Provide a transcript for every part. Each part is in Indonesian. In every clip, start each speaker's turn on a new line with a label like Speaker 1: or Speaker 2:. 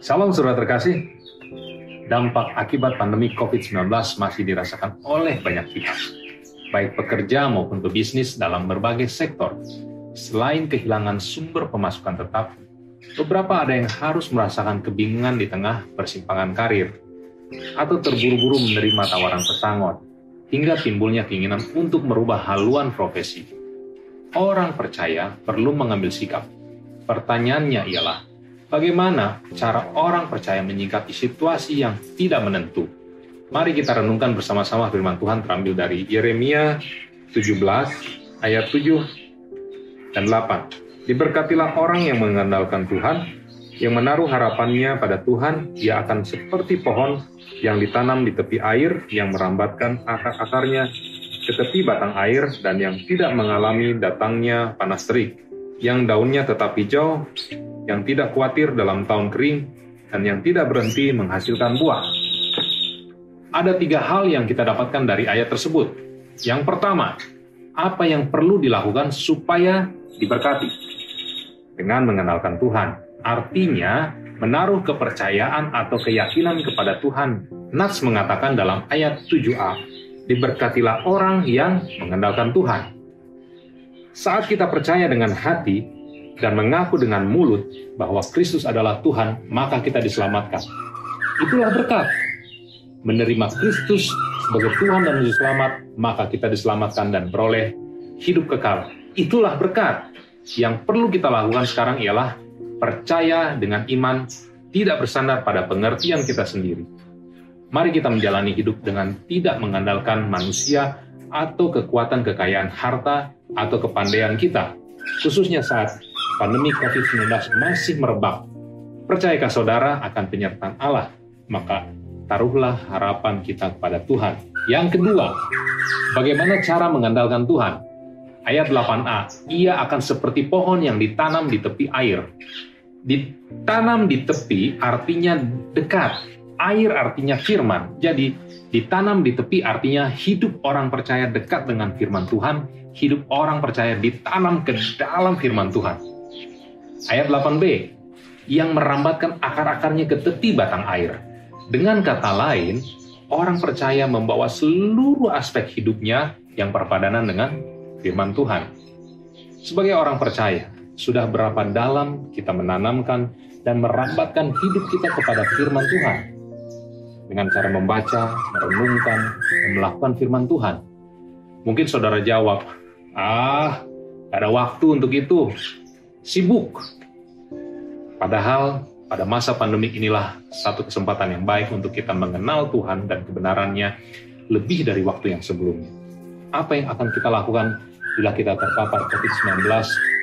Speaker 1: Salam saudara terkasih. Dampak akibat pandemi COVID-19 masih dirasakan oleh banyak pihak, baik pekerja maupun pebisnis dalam berbagai sektor. Selain kehilangan sumber pemasukan tetap, beberapa ada yang harus merasakan kebingungan di tengah persimpangan karir, atau terburu-buru menerima tawaran pesangon, hingga timbulnya keinginan untuk merubah haluan profesi. Orang percaya perlu mengambil sikap. Pertanyaannya ialah, Bagaimana cara orang percaya menyikapi situasi yang tidak menentu? Mari kita renungkan bersama-sama firman Tuhan terambil dari Yeremia 17 ayat 7 dan 8. Diberkatilah orang yang mengandalkan Tuhan, yang menaruh harapannya pada Tuhan, ia akan seperti pohon yang ditanam di tepi air yang merambatkan akar-akarnya ke tepi batang air dan yang tidak mengalami datangnya panas terik, yang daunnya tetap hijau yang tidak khawatir dalam tahun kering, dan yang tidak berhenti menghasilkan buah. Ada tiga hal yang kita dapatkan dari ayat tersebut. Yang pertama, apa yang perlu dilakukan supaya diberkati? Dengan mengenalkan Tuhan. Artinya, menaruh kepercayaan atau keyakinan kepada Tuhan. Nats mengatakan dalam ayat 7a, diberkatilah orang yang mengandalkan Tuhan. Saat kita percaya dengan hati, dan mengaku dengan mulut bahwa Kristus adalah Tuhan, maka kita diselamatkan. Itulah berkat. Menerima Kristus sebagai Tuhan dan Juru Selamat, maka kita diselamatkan dan beroleh hidup kekal. Itulah berkat. Yang perlu kita lakukan sekarang ialah percaya dengan iman, tidak bersandar pada pengertian kita sendiri. Mari kita menjalani hidup dengan tidak mengandalkan manusia atau kekuatan kekayaan harta atau kepandaian kita, khususnya saat pandemi COVID-19 masih merebak, percayakah saudara akan penyertaan Allah? Maka taruhlah harapan kita kepada Tuhan. Yang kedua, bagaimana cara mengandalkan Tuhan? Ayat 8a, ia akan seperti pohon yang ditanam di tepi air. Ditanam di tepi artinya dekat, air artinya firman. Jadi ditanam di tepi artinya hidup orang percaya dekat dengan firman Tuhan, hidup orang percaya ditanam ke dalam firman Tuhan. Ayat 8b, yang merambatkan akar-akarnya ke tepi batang air. Dengan kata lain, orang percaya membawa seluruh aspek hidupnya yang perpadanan dengan firman Tuhan. Sebagai orang percaya, sudah berapa dalam kita menanamkan dan merambatkan hidup kita kepada firman Tuhan dengan cara membaca, merenungkan, dan melakukan firman Tuhan. Mungkin saudara jawab, ah, ada waktu untuk itu sibuk. Padahal pada masa pandemi inilah satu kesempatan yang baik untuk kita mengenal Tuhan dan kebenarannya lebih dari waktu yang sebelumnya. Apa yang akan kita lakukan bila kita terpapar COVID-19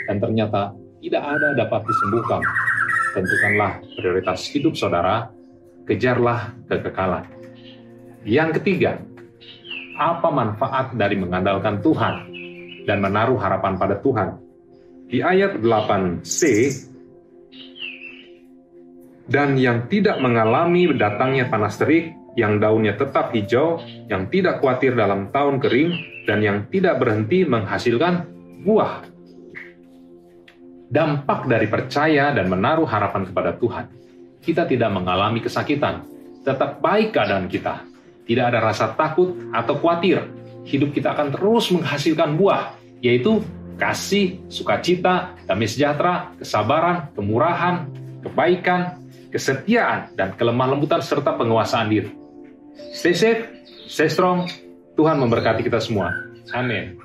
Speaker 1: dan ternyata tidak ada dapat disembuhkan? Tentukanlah prioritas hidup saudara, kejarlah kekekalan. Yang ketiga, apa manfaat dari mengandalkan Tuhan dan menaruh harapan pada Tuhan? Di ayat 8c, dan yang tidak mengalami datangnya panas terik, yang daunnya tetap hijau, yang tidak khawatir dalam tahun kering, dan yang tidak berhenti menghasilkan buah. Dampak dari percaya dan menaruh harapan kepada Tuhan, kita tidak mengalami kesakitan, tetap baik keadaan kita, tidak ada rasa takut atau khawatir. Hidup kita akan terus menghasilkan buah, yaitu kasih, sukacita, damai sejahtera, kesabaran, kemurahan, kebaikan, kesetiaan, dan kelemah lembutan serta penguasaan diri. Stay safe, stay strong. Tuhan memberkati kita semua. Amin.